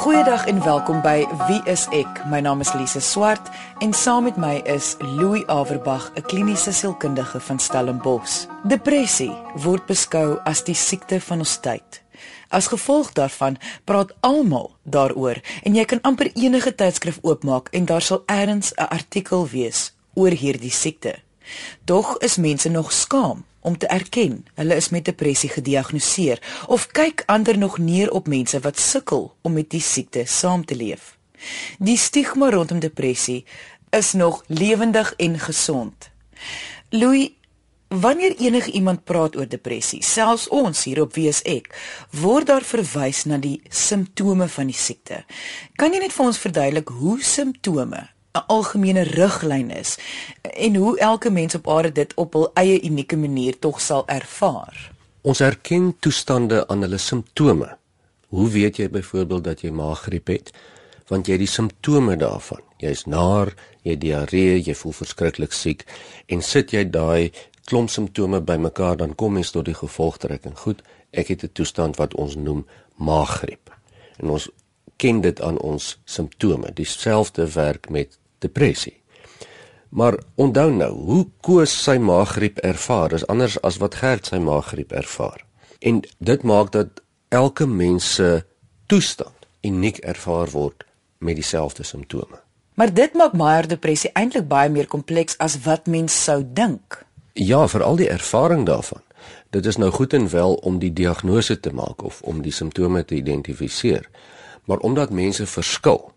Goeiedag en welkom by Wie is ek? My naam is Lise Swart en saam met my is Louis Averbag, 'n kliniese sielkundige van Stellenbosch. Depressie word beskou as die siekte van ons tyd. As gevolg daarvan praat almal daaroor en jy kan amper enige tydskrif oopmaak en daar sal eers 'n artikel wees oor hierdie siekte. Tog is mense nog skaam om te erken hulle is met depressie gediagnoseer of kyk ander nog neer op mense wat sukkel om met die siekte saam te leef. Die stigma rondom depressie is nog lewendig en gesond. Louis, wanneer enige iemand praat oor depressie, selfs ons hier op Wees ek, word daar verwys na die simptome van die siekte. Kan jy net vir ons verduidelik hoe simptome 'n algemene riglyn is en hoe elke mens op aarde dit op hul eie unieke manier tog sal ervaar. Ons erken toestande aan hulle simptome. Hoe weet jy byvoorbeeld dat jy maaggriep het? Want jy het die simptome daarvan. Jy's naar, jy diarree, jy voel verskriklik siek en sit jy daai klomp simptome bymekaar dan kom mens tot die gevolgtrekking. Goed, ek het 'n toestand wat ons noem maaggriep. En ons ken dit aan ons simptome. Dieselfde werk met depressie. Maar onthou nou, hoe Koos sy maaggriep ervaar is anders as wat Gert sy maaggriep ervaar. En dit maak dat elke mens se toestand uniek ervaar word met dieselfde simptome. Maar dit maak Meyer depressie eintlik baie meer kompleks as wat mens sou dink. Ja, veral die ervaring daarvan. Dit is nou goed en wel om die diagnose te maak of om die simptome te identifiseer. Maar omdat mense verskil,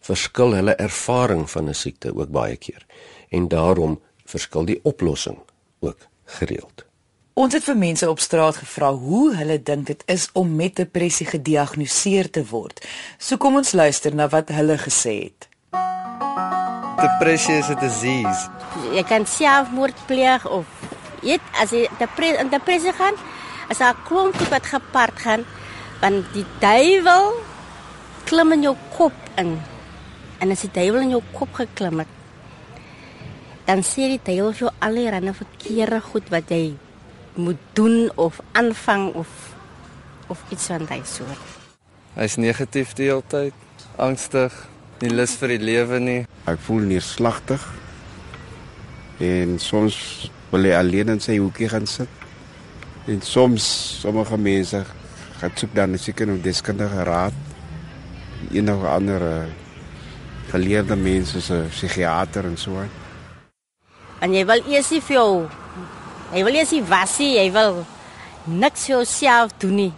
verskil hulle ervaring van 'n siekte ook baie keer en daarom verskil die oplossing ook gereeld. Ons het vir mense op straat gevra hoe hulle dink dit is om met depressie gediagnoseer te word. So kom ons luister na wat hulle gesê het. Depressie is 'n disease. Jy kan selfmoord pleeg of eet as jy depressie in depressie gaan, as daar klomp goed wat gepaard gaan, want die duiwel klim in jou kop in en as die duiwel in jou kop geklim het, dan sê die duiwel vir jou allerlei verkeerde goed wat jy moet doen of aanvang of of iets van daai soort. Hy's negatief die hele tyd, angstig, nie lus vir die lewe nie. Ek voel neerslagtig. En soms wil hy alleen in sy hoekie gaan sit. En soms sommige mense gaan soek dan seker 'n deskundige raad. Enige ander geleerde mense so 'n psigiater en so. En jy wil eers nie vir jou jy wil eers nie was nie, jy wil niks vir jouself doen nie.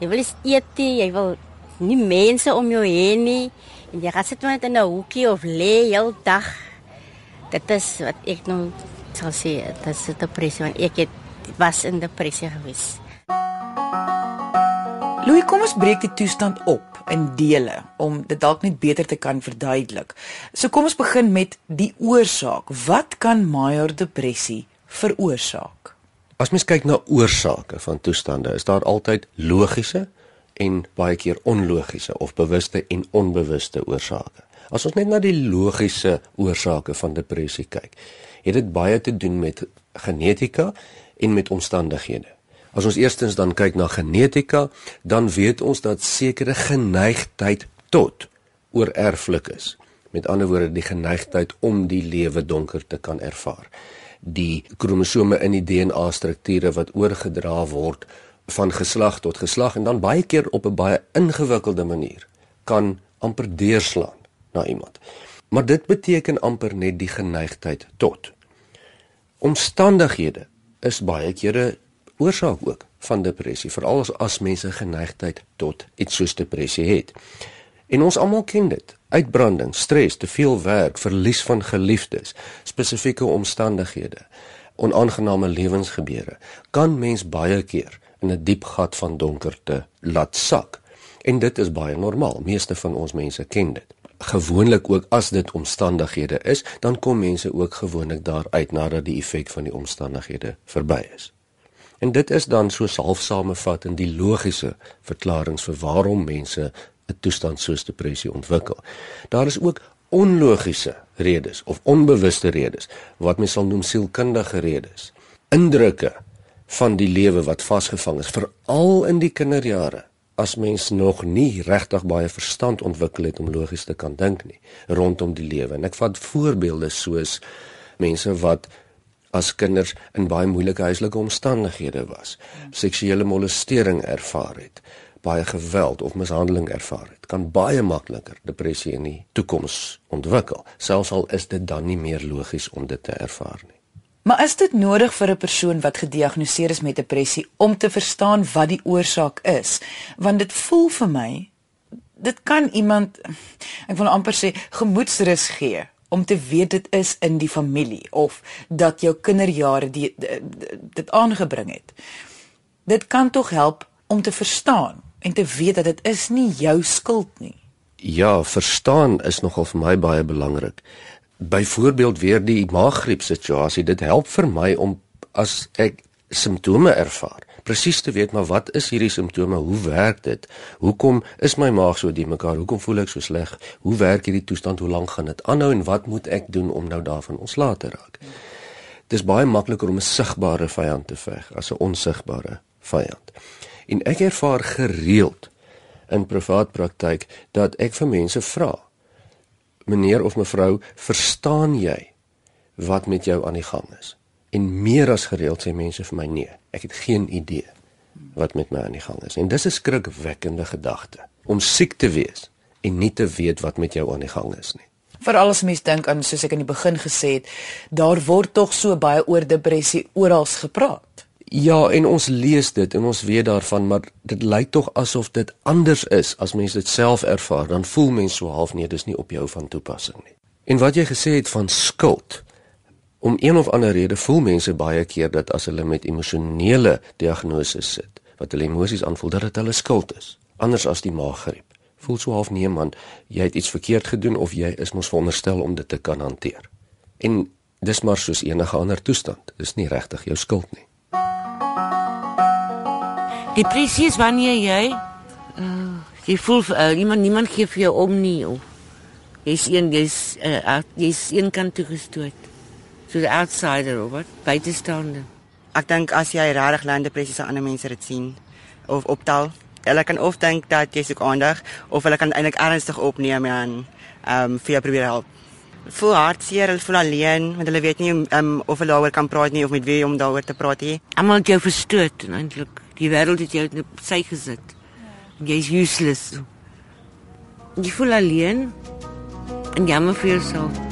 Jy wil eet nie, jy wil nie mense om jou hê nie en jy gaan sit net in 'n hoekie of lê heel dag. Dit is wat ek nou sal sê, dit is depressie want ek het was in depressie gewees. Louis, kom ons breek die toestand op in dele om dit dalk net beter te kan verduidelik. So kom ons begin met die oorsaak. Wat kan major depressie veroorsaak? As mens kyk na oorsake van toestande, is daar altyd logiese en baie keer onlogiese of bewuste en onbewuste oorsake. As ons net na die logiese oorsake van depressie kyk, het dit baie te doen met genetika en met omstandighede. As ons eerstens dan kyk na genetika, dan weet ons dat sekere geneigtheid tot oorerflik is. Met ander woorde, die geneigtheid om die lewe donker te kan ervaar. Die kromosome in die DNA-strukture wat oorgedra word van geslag tot geslag en dan baie keer op 'n baie ingewikkelde manier kan amper deurslaan na iemand. Maar dit beteken amper net die geneigtheid tot. Omstandighede is baie kere oorsaak ook van depressie, veral as, as mense geneigtheid tot iets soos depressie het. En ons almal ken dit. Uitbranding, stres, te veel werk, verlies van geliefdes, spesifieke omstandighede, onaangename lewensgebeure kan mens baie keer in 'n diep gat van donkerte laat sak. En dit is baie normaal. Meeste van ons mense ken dit. Gewoonlik ook as dit omstandighede is, dan kom mense ook gewoonlik daaruit nadat die effek van die omstandighede verby is. En dit is dan so half samevat in die logiese verklaringe vir waarom mense 'n toestand soos depressie ontwikkel. Daar is ook onlogiese redes of onbewuste redes wat mens sal noem sielkundige redes. Indrukke van die lewe wat vasgevang is veral in die kinderjare as mens nog nie regtig baie verstand ontwikkel het om logies te kan dink nie rondom die lewe. En ek vat voorbeelde soos mense wat as kinders in baie moeilike huislike omstandighede was, seksuele molestering ervaar het, baie geweld of mishandeling ervaar het, kan baie makliker depressie in die toekoms ontwikkel, selfs al is dit dan nie meer logies om dit te ervaar nie. Maar is dit nodig vir 'n persoon wat gediagnoseer is met depressie om te verstaan wat die oorsaak is? Want dit voel vir my dit kan iemand ek wil amper sê gemoedsrus gee om te weet dit is in die familie of dat jou kinderjare die, dit, dit aangebring het. Dit kan tog help om te verstaan en te weet dat dit is nie jou skuld nie. Ja, verstaan is nogal vir my baie belangrik. Byvoorbeeld weer die maaggriep situasie, dit help vir my om as ek simptome ervaar, presies te weet maar wat is hierdie simptome? Hoe werk dit? Hoekom is my maag so die mekaar? Hoekom voel ek so sleg? Hoe werk hierdie toestand? Hoe lank gaan dit aanhou en wat moet ek doen om nou daarvan ontslae te raak? Dit is baie makliker om 'n sigbare vyand te veg as 'n onsigbare vyand. En ek ervaar gereeld in privaat praktyk dat ek vir mense vra: "Meneer of mevrou, verstaan jy wat met jou aan die gang is?" En meer as gereeld sê mense vir my: "Nee, ek het geen idee wat met my aan die gang is." En dis 'n skrikwekkende gedagte om siek te wees en nie te weet wat met jou aan die gang is nie. Veral as mens dink aan soos ek aan die begin gesê het, daar word tog so baie oor depressie oral gepraat. Ja, en ons lees dit en ons weet daarvan, maar dit lyk tog asof dit anders is as mense dit self ervaar. Dan voel mense so half nee, dis nie op jou van toepassing nie. En wat jy gesê het van skuld. Om een of ander rede voel mense baie keer dat as hulle met emosionele diagnoses sit, wat hulle emosies aanvoel, dat dit hulle skuld is. Anders as die maaggriep. Voel so half nee man, jy het iets verkeerd gedoen of jy is mos veronderstel om dit te kan hanteer. En dis maar soos enige ander toestand. Dis nie regtig jou skuld nie. Depressie is wanneer jy uh, jy voel uh, niemand niemand gee vir jou om nie of jy's een jy's uh, jy's een kant toe gestoot. So the outsider of wat buitestaande. Ek dink as jy regtig lande depressie se ander mense dit sien of optel, hulle kan of dink dat jy soek aandag of hulle kan eintlik ernstig opneem en ehm um, vir jou probeer help. Voel hartseer, hulle voel alleen want hulle weet nie um, of hulle daaroor kan praat nie of met wie om daaroor te praat nie. Almal het jou verstoot eintlik die wêreld het jou net sy gesit. Jy's useless. Jy voel alleen en jammer vir jouself.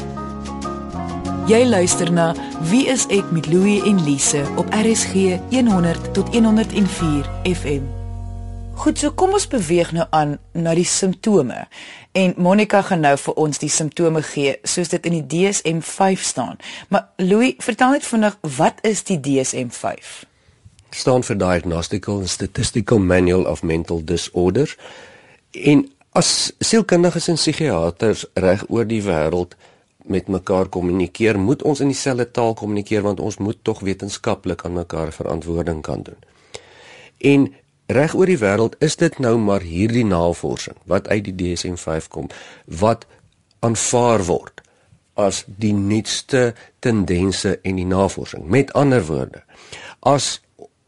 Jy luister na Wie is ek met Louie en Lise op RSG 100 tot 104 FM. Goed, so kom ons beweeg nou aan na die simptome. En Monica gaan nou vir ons die simptome gee soos dit in die DSM-5 staan. Maar Louis, vertel net vinnig, wat is die DSM-5? staan vir Diagnostical and Statistical Manual of Mental Disorders. En as sielkundiges en psigiaters reg oor die wêreld met mekaar kommunikeer, moet ons in dieselfde taal kommunikeer want ons moet tog wetenskaplik aan mekaar verantwoording kan doen. En reg oor die wêreld is dit nou maar hierdie navorsing wat uit die DSM-5 kom wat aanvaar word as die nuutste tendense en die navorsing. Met ander woorde, as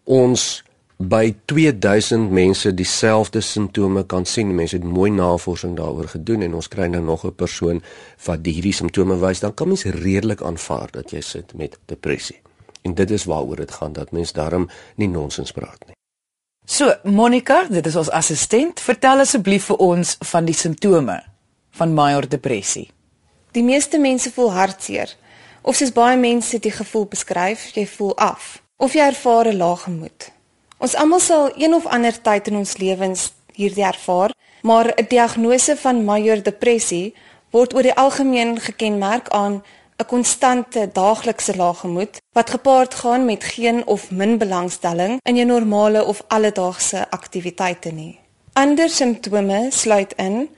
ons by 2000 mense dieselfde simptome kan sien. Mense het mooi navorsing daaroor gedoen en ons kry nou nog 'n persoon wat hierdie simptome wys, dan kan mens redelik aanvaar dat jy sit met depressie. En dit is waaroor dit gaan dat mens daarom nie nonsens praat nie. So, Monica, dit is ons assistent. Vertel asseblief vir ons van die simptome van major depressie. Die meeste mense voel hartseer. Of soos baie mense dit gevoel beskryf, jy voel af of jy ervaar 'n lae gemoed. Ons almal sal een of ander tyd in ons lewens hierdie ervaar, maar 'n diagnose van major depressie word oor die algemeen gekenmerk aan 'n konstante daaglikse lae gemoed wat gepaard gaan met geen of min belangstelling in jou normale of alledaagse aktiwiteite nie. Ander simptome sluit in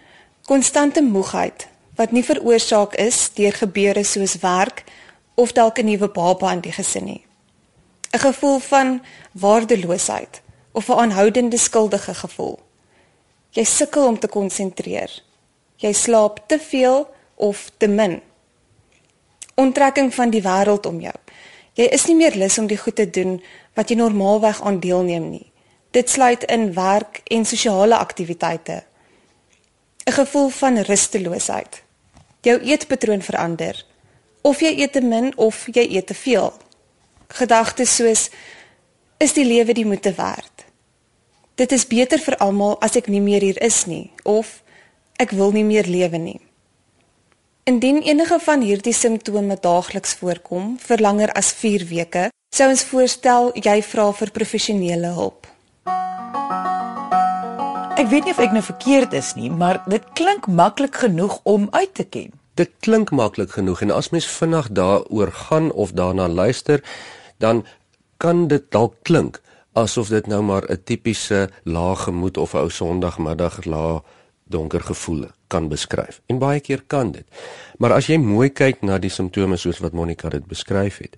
konstante moegheid wat nie veroorsaak is deur gebeure soos werk of dalk 'n nuwe baba in die gesin nie. 'n gevoel van waardeloosheid of 'n aanhoudende skuldige gevoel. Jy sukkel om te konsentreer. Jy slaap te veel of te min. Onttrekking van die wêreld om jou. Jy is nie meer lus om die goed te doen wat jy normaalweg aan deelneem nie. Dit sluit in werk en sosiale aktiwiteite. 'n Gevoel van rusteloosheid. Jou eetpatroon verander. Of jy eet te min of jy eet te veel. Gedagtes soos is die lewe die moeite werd? Dit is beter vir almal as ek nie meer hier is nie of ek wil nie meer lewe nie. Indien enige van hierdie simptome daagliks voorkom vir langer as 4 weke, sou ons voorstel jy vra vir professionele hulp. Ek weet nie of ek nou verkeerd is nie, maar dit klink maklik genoeg om uit te ken. Dit klink maklik genoeg en as mens vinnig daaroor gaan of daarna luister, dan kan dit dalk klink asof dit nou maar 'n tipiese lae gemoed of 'n ou Sondagmiddag lae donker gevoel kan beskryf. En baie keer kan dit. Maar as jy mooi kyk na die simptome soos wat Monica dit beskryf het,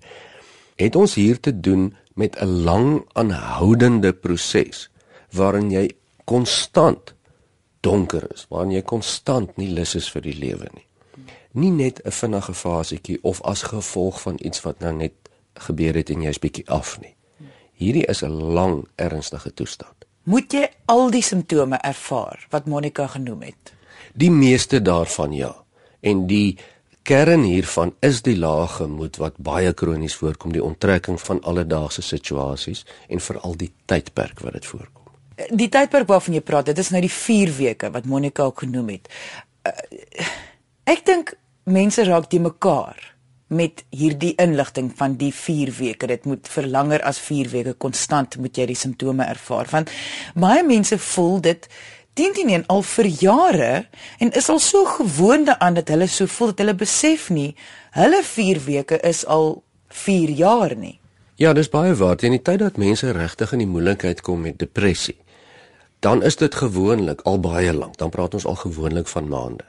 het ons hier te doen met 'n lang aanhoudende proses waarin jy konstant donker is, waarin jy konstant nie lus is vir die lewe nie. Nie net 'n vinnige fasetjie of as gevolg van iets wat nou net gebeur het en jy's bietjie af nie. Hierdie is 'n lang ernstige toestand. Moet jy al die simptome ervaar wat Monica genoem het? Die meeste daarvan ja. En die kern hiervan is die lae gemoed wat baie kronies voorkom, die onttrekking van alledaagse situasies en veral die tydperk wat dit voorkom. Die tydperk waarvan jy praat, dit is nou die 4 weke wat Monica ook genoem het. Uh, ek dink mense raak die mekaar met hierdie inligting van die 4 weke. Dit moet vir langer as 4 weke konstant moet jy die simptome ervaar. Want baie mense voel dit dien dit nie al vir jare en is al so gewoond daaraan dat hulle so voel dat hulle besef nie hulle 4 weke is al 4 jaar nie. Ja, dis baie waar. In die tyd dat mense regtig in die moeilikheid kom met depressie, dan is dit gewoonlik al baie lank. Dan praat ons al gewoonlik van maande.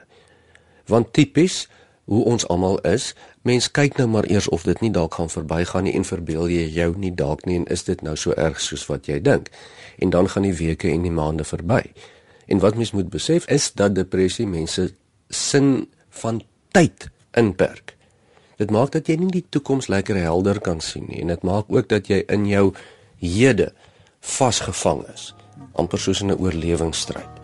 Want tipies hoe ons almal is, mens kyk nou maar eers of dit nie dalk gaan verbygaan nie en verbeel jy jou nie dalk nie en is dit nou so erg soos wat jy dink. En dan gaan die weke en die maande verby. En wat mens moet besef is dat depressie mense sin van tyd inperk. Dit maak dat jy nie die toekoms lekker helder kan sien nie en dit maak ook dat jy in jou hede vasgevang is, amper soos in 'n oorlewingsstryd.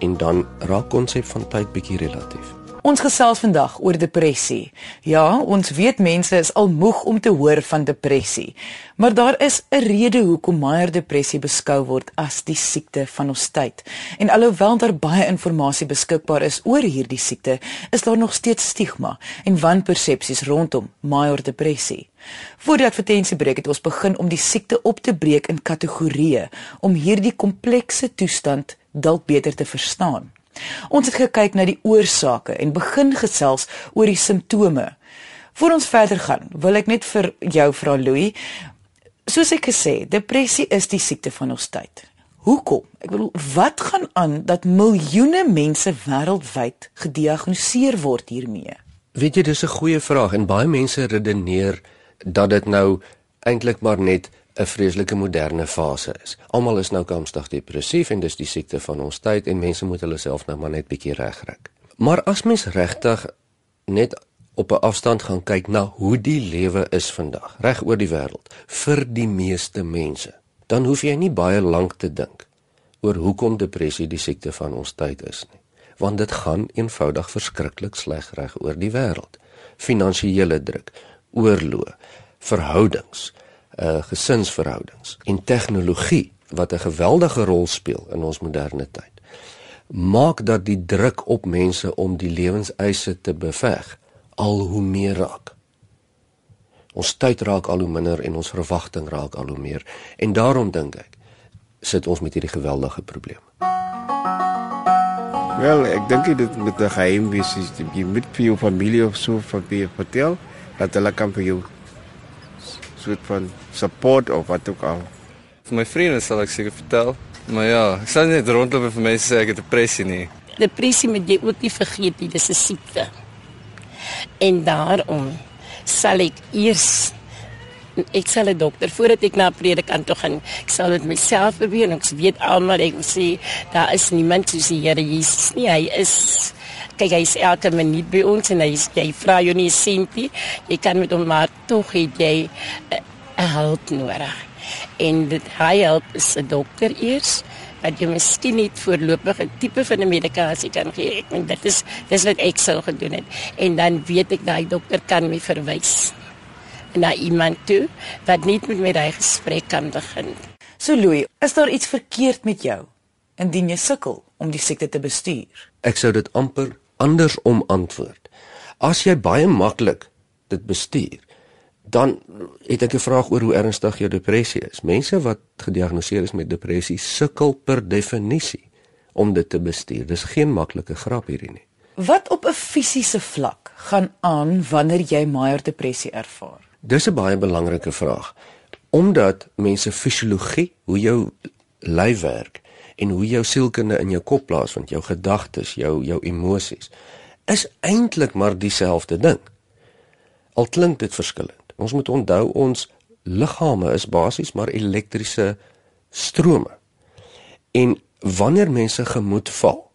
En dan raak konsep van tyd bietjie relatief. Ons gesels vandag oor depressie. Ja, ons weet mense is al moeg om te hoor van depressie. Maar daar is 'n rede hoekom Meyer depressie beskou word as die siekte van ons tyd. En alhoewel daar baie inligting beskikbaar is oor hierdie siekte, is daar nog steeds stigma en wanpersepsies rondom Meyer depressie. Voor die advertensiebreek het ons begin om die siekte op te breek in kategorieë om hierdie komplekse toestand dalk beter te verstaan. Ons het gekyk na die oorsake en begin gesels oor die simptome. Voor ons verder gaan, wil ek net vir jou vra Louis, soos ek gesê, depressie is die siekte van ons tyd. Hoekom? Ek bedoel, wat gaan aan dat miljoene mense wêreldwyd gediagnoseer word hiermee? Weet jy, dis 'n goeie vraag en baie mense redeneer dat dit nou eintlik maar net 'n vreeslike moderne fase is. Almal is nou kamstig depressief en dis die siekte van ons tyd en mense moet hulle self nou maar net bietjie regkry. Maar as mens regtig net op 'n afstand gaan kyk na hoe die lewe is vandag reg oor die wêreld vir die meeste mense, dan hoef jy nie baie lank te dink oor hoekom depressie die siekte van ons tyd is nie, want dit gaan eenvoudig verskriklik sleg reg oor die wêreld. Finansiële druk, oorlog, verhoudings, uh gesinsverhoudings en tegnologie wat 'n geweldige rol speel in ons moderne tyd maak dat die druk op mense om die lewenseise te beveg al hoe meer raak. Ons tyd raak al hoe minder en ons verwagting raak al hoe meer en daarom dink ek sit ons met hierdie geweldige probleem. Wel, ek dink dit met 'n geheim wees jy moet vir jou familie of so wie vertel dat hulle kan vir jou soort van support of wat ook al. Vir my vriende sal ek seker vertel, maar ja, ek sal net rondloop en vir mense sê ek het depressie nie. Depressie moet jy ook nie vergeet nie, dis 'n siekte. En daarom sal ek eers ek sal 'n dokter voordat ek na 'n predikant toe gaan. Ek sal dit myself probeer en ek weet almal ek sê daar is niemand soos die Here Jesus nie. Hy is kyk hy is elke minuut by ons en hy is, jy vra jou nie sentie jy kan met hom maar tog het jy 'n uh, hulp nodig En dit hy help is 'n dokter eers dat jy miskien nie voorlopig 'n tipe van 'n medikasie kan gee. Ek meen dit is dis wat ek sou gedoen het. En dan weet ek daai dokter kan my verwys na iemand toe wat net met my daai gesprek kan begin. So Louis, is daar iets verkeerd met jou indien jy sukkel om die siekte te bestuur? Ek sou dit amper andersom antwoord. As jy baie maklik dit bestuur, dan het ek 'n vraag oor hoe ernstig jou depressie is. Mense wat gediagnoseer is met depressie sukkel per definisie om dit te bestuur. Dis geen maklike grap hierdie nie. Wat op 'n fisiese vlak gaan aan wanneer jy Meyer depressie ervaar? Dis 'n baie belangrike vraag. Omdat mense fisiologie, hoe jou lyf werk en hoe jou sielkunde in jou kop plaasvind, jou gedagtes, jou jou emosies, is eintlik maar dieselfde ding. Al klink dit verskillend. Ons moet onthou ons liggame is basies maar elektriese strome. En wanneer mense gemoed val,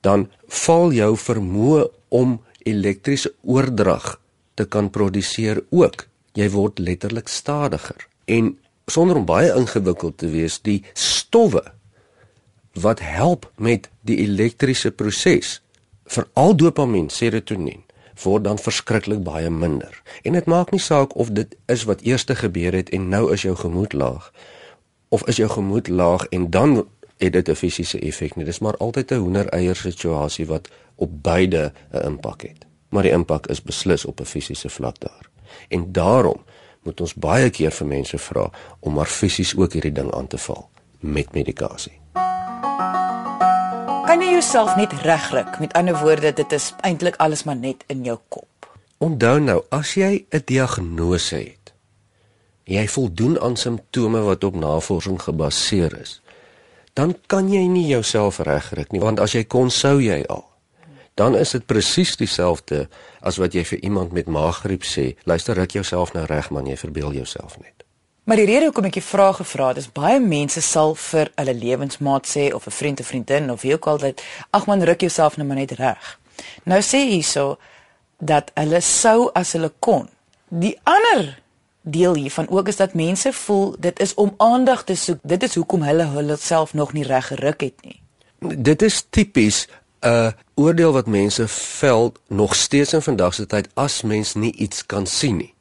dan val jou vermoë om elektriese oordrag te kan produseer ook. Jy word letterlik stadiger. En sonder om baie ingewikkeld te wees, die stowwe wat help met die elektriese proses, veral dopamien, serotonien, word dan verskriklik baie minder. En dit maak nie saak of dit is wat eers gebeur het en nou is jou gemoed laag of is jou gemoed laag en dan het dit 'n fisiese effek nie. Dis maar altyd 'n hoender-eier situasie wat op beide 'n impak het. Maar die impak is beslis op 'n fisiese vlak daar. En daarom moet ons baie keer vir mense vra om maar fisies ook hierdie ding aan te val met medikasie. Kan jy jouself net regryk? Met ander woorde, dit is eintlik alles maar net in jou kop. Onthou nou, as jy 'n diagnose het, jy voldoen aan simptome wat op navorsing gebaseer is, dan kan jy nie jouself regryk nie, want as jy kon sou jy al. Dan is dit presies dieselfde as wat jy vir iemand met maaggriep sê, luister, ruk jouself nou reg man, jy verbeel jouself net. Maar die rede hoekom ek die vraag gevra het, is baie mense sal vir hulle lewensmaat sê of 'n vriend of vriendin of wie ook al dit, ag man, ruk jouself nou maar net reg. Nou sê hierso dat hulle sou as hulle kon. Die ander deel hiervan ook is dat mense voel dit is om aandag te soek. Dit is hoekom hulle hulle self nog nie reg geruk het nie. Dit is tipies 'n oordeel wat mense vel nog steeds in vandag se tyd as mens nie iets kan sien nie.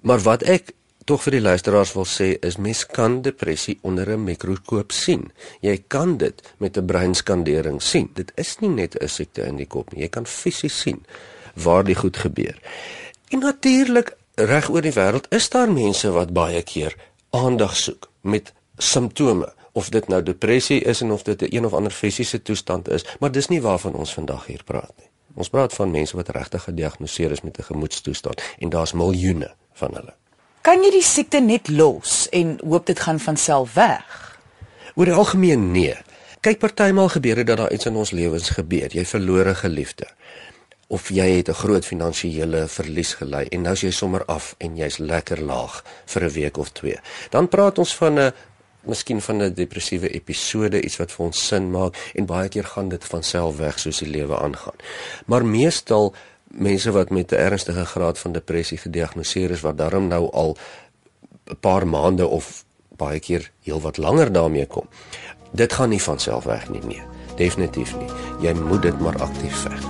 Maar wat ek tog vir die luisteraars wil sê is mens kan depressie onder 'n mikroskoop sien. Jy kan dit met 'n breinskandering sien. Dit is nie net 'n siekte in die kop nie. Jy kan fisies sien waar die goed gebeur. En natuurlik reg oor die wêreld is daar mense wat baie keer aandag soek met simptome of dit nou depressie is en of dit 'n een of ander fisiese toestand is, maar dis nie waarvan ons vandag hier praat nie. Ons praat van mense wat regtig gediagnoseer is met 'n gemoedstoestand en daar's miljoene van hulle. Kan jy die siekte net los en hoop dit gaan van self weg? Oor die algemeen nee. Kyk partymal gebeur dit dat daar iets in ons lewens gebeur. Jy verloor 'n geliefde of jy het 'n groot finansiële verlies gely en nou is jy sommer af en jy's lekker laag vir 'n week of twee. Dan praat ons van 'n miskien van 'n depressiewe episode, iets wat vir ons sin maak en baie keer gaan dit van self weg soos die lewe aangaan. Maar meestal mense wat met 'n ernstige graad van depressie gediagnoseer is wat daarom nou al 'n paar maande of baie keer heelwat langer daarmee kom. Dit gaan nie van self weg nie nee, definitief nie. Jy moet dit maar aktief veg.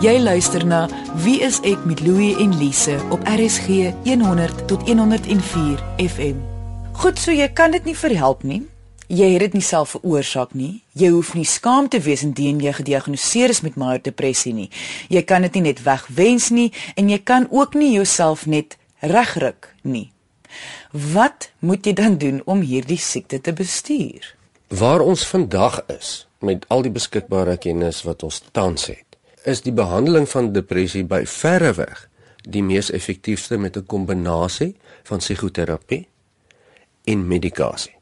Jy luister na Wie is ek met Louie en Lise op RSG 100 tot 104 FM. Goed, so jy kan dit nie verhelp nie. Jy het dit nie self veroorsaak nie. Jy hoef nie skaam te wees indien jy gediagnoseer is met major depressie nie. Jy kan dit nie net wegwens nie en jy kan ook nie jouself net regruk nie. Wat moet jy dan doen om hierdie siekte te bestuur? Waar ons vandag is met al die beskikbare kennis wat ons tans het, is die behandeling van depressie by verre weg die mees effektiefste met 'n kombinasie van psigoterapie en medikasie.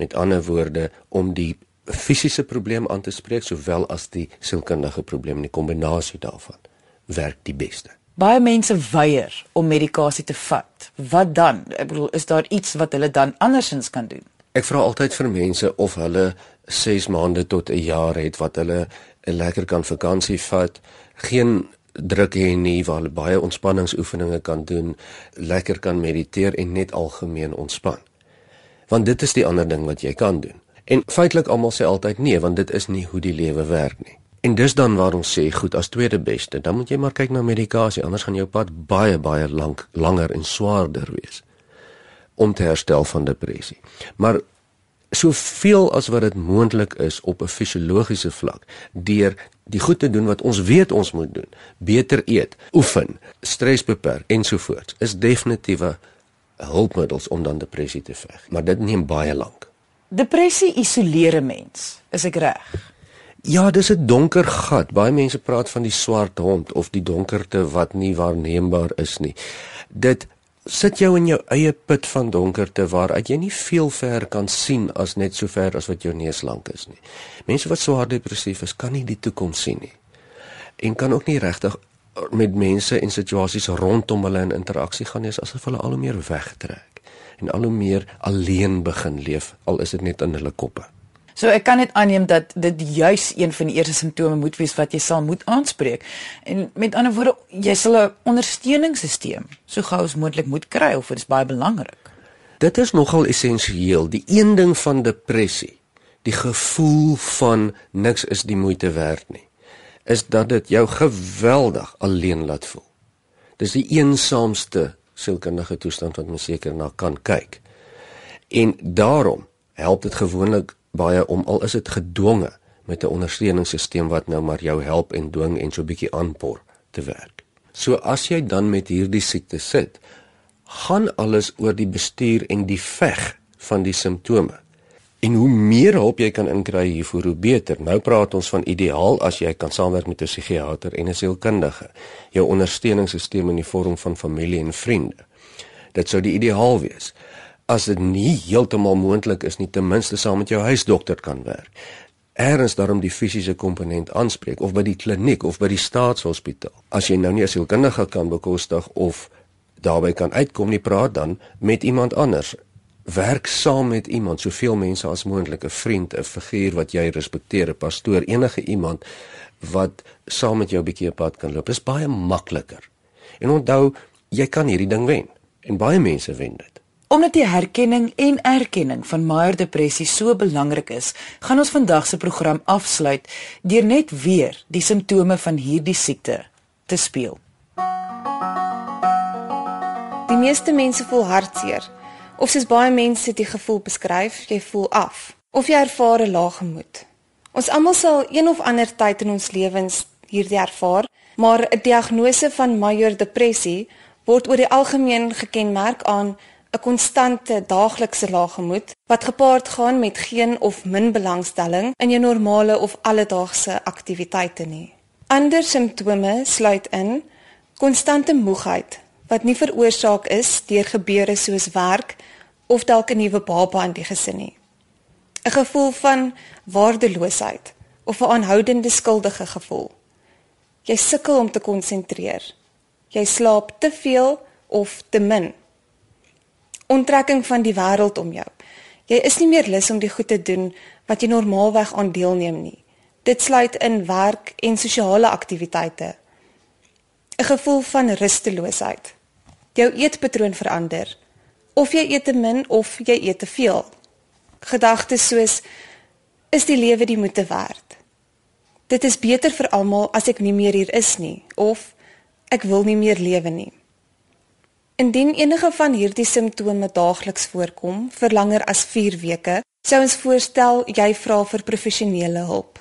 Met ander woorde om die fisiese probleem aan te spreek sowel as die sielkundige probleem, die kombinasie daarvan werk die beste. Baie mense weier om medikasie te vat. Wat dan? Ek bedoel, is daar iets wat hulle dan andersins kan doen? Ek vra altyd vir mense of hulle 6 maande tot 'n jaar het wat hulle 'n lekker kan vakansie vat, geen druk hê nie, waar hulle baie ontspanningsoefeninge kan doen, lekker kan mediteer en net algemeen ontspan. Want dit is die ander ding wat jy kan doen. En feitelik almal sê altyd nee, want dit is nie hoe die lewe werk nie. En dis dan waar ons sê goed as tweede beste, dan moet jy maar kyk na medikasie, anders gaan jou pad baie baie lank langer en swaarder wees om te herstel van depressie. Maar soveel as wat dit moontlik is op 'n fisiologiese vlak deur die goed te doen wat ons weet ons moet doen. Beter eet, oefen, stres beperk ensovoorts is definitiewe hulpmiddels om dan depressie te veg, maar dit neem baie lank. Depressie isoleer 'n mens, is ek reg? Ja, dis 'n donker gat. Baie mense praat van die swart hond of die donkerte wat nie waarneembaar is nie. Dit sit jou in jou eie put van donkerte waaruit jy nie veel ver kan sien as net so ver as wat jou neus lank is nie. Mense wat swaar depressief is, kan nie die toekoms sien nie. En kan ook nie regtig met mense en situasies rondom hulle in interaksie gaan nie asof hulle al hoe meer wegtrek en al hoe meer alleen begin leef al is dit net in hulle koppe. So ek kan net aanneem dat dit juis een van die eerste simptome moet wees wat jy sal moet aanspreek. En met ander woorde, jy sal 'n ondersteuningssisteem so gou as moontlik moet kry of dit is baie belangrik. Dit is nogal essensieel. Die een ding van depressie, die gevoel van niks is die moeite werd nie, is dat dit jou geweldig alleen laat voel. Dis die eensaamste sielkundige toestand wat mens seker na kan kyk. En daarom help dit gewoonlik baie om al is dit gedwonge met 'n ondersteuningssisteem wat nou maar jou help en dwing en so 'n bietjie aanpor te werk. So as jy dan met hierdie siekte sit, gaan alles oor die bestuur en die veg van die simptome. En hoe meer hulp jy kan inkry hiervoor, hoe beter. Nou praat ons van ideaal as jy kan saamwerk met 'n psigiater en 'n sielkundige. Jou ondersteuningssisteem in die vorm van familie en vriende. Dit sou die ideaal wees as dit nie heeltemal moontlik is nie, ten minste saam met jou huisdokter kan werk. Erns daarom die fisiese komponent aanspreek of by die kliniek of by die staatshospitaal. As jy nou nie 'n sielkundige kan bekostig of daarbey kan uitkom nie, praat dan met iemand anders. Werk saam met iemand, soveel mense as moontlik, 'n vriend, 'n figuur wat jy respekteer, 'n pastoor, enige iemand wat saam met jou 'n bietjie op pad kan loop. Dit is baie makliker. En onthou, jy kan hierdie ding wen en baie mense wen dit. Omdat die herkenning en erkenning van Meyer depressie so belangrik is, gaan ons vandag se program afsluit deur net weer die simptome van hierdie siekte te speel. Die meeste mense voel hartseer. Of soos baie mense die gevoel beskryf, jy voel af of jy ervaar 'n lae gemoed. Ons almal sal een of ander tyd in ons lewens hierdie ervaar, maar 'n diagnose van Meyer depressie word oor die algemeen gekenmerk aan 'n konstante daaglikse lae gemoed wat gepaard gaan met geen of min belangstelling in jou normale of alledaagse aktiwiteite nie. Ander simptome sluit in konstante moegheid wat nie veroorsaak is deur gebeure soos werk of dalk 'n nuwe baba in die gesin nie. 'n Gevoel van waardeloosheid of 'n aanhoudende skuldige gevoel. Jy sukkel om te konsentreer. Jy slaap te veel of te min onttrekking van die wêreld om jou. Jy is nie meer lus om die goed te doen wat jy normaalweg aan deelneem nie. Dit sluit in werk en sosiale aktiwiteite. 'n Gevoel van rusteloosheid. Jou eetpatroon verander. Of jy eet te min of jy eet te veel. Gedagtes soos is die lewe die moeite werd? Dit is beter vir almal as ek nie meer hier is nie of ek wil nie meer lewe nie. Indien enige van hierdie simptome daagliks voorkom vir langer as 4 weke, sou ons voorstel jy vra vir professionele hulp.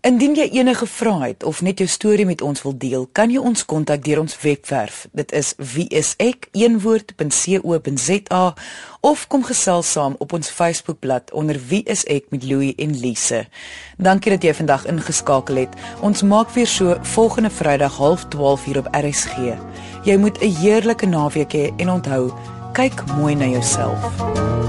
Indien jy enige vrae het of net jou storie met ons wil deel, kan jy ons kontak deur ons webwerf. Dit is wieisek.co.za of kom gesels saam op ons Facebookblad onder wieisek met Louie en Lise. Dankie dat jy vandag ingeskakel het. Ons maak weer so volgende Vrydag 12:30 hier op RSG. Jy moet 'n heerlike naweek hê en onthou, kyk mooi na jouself.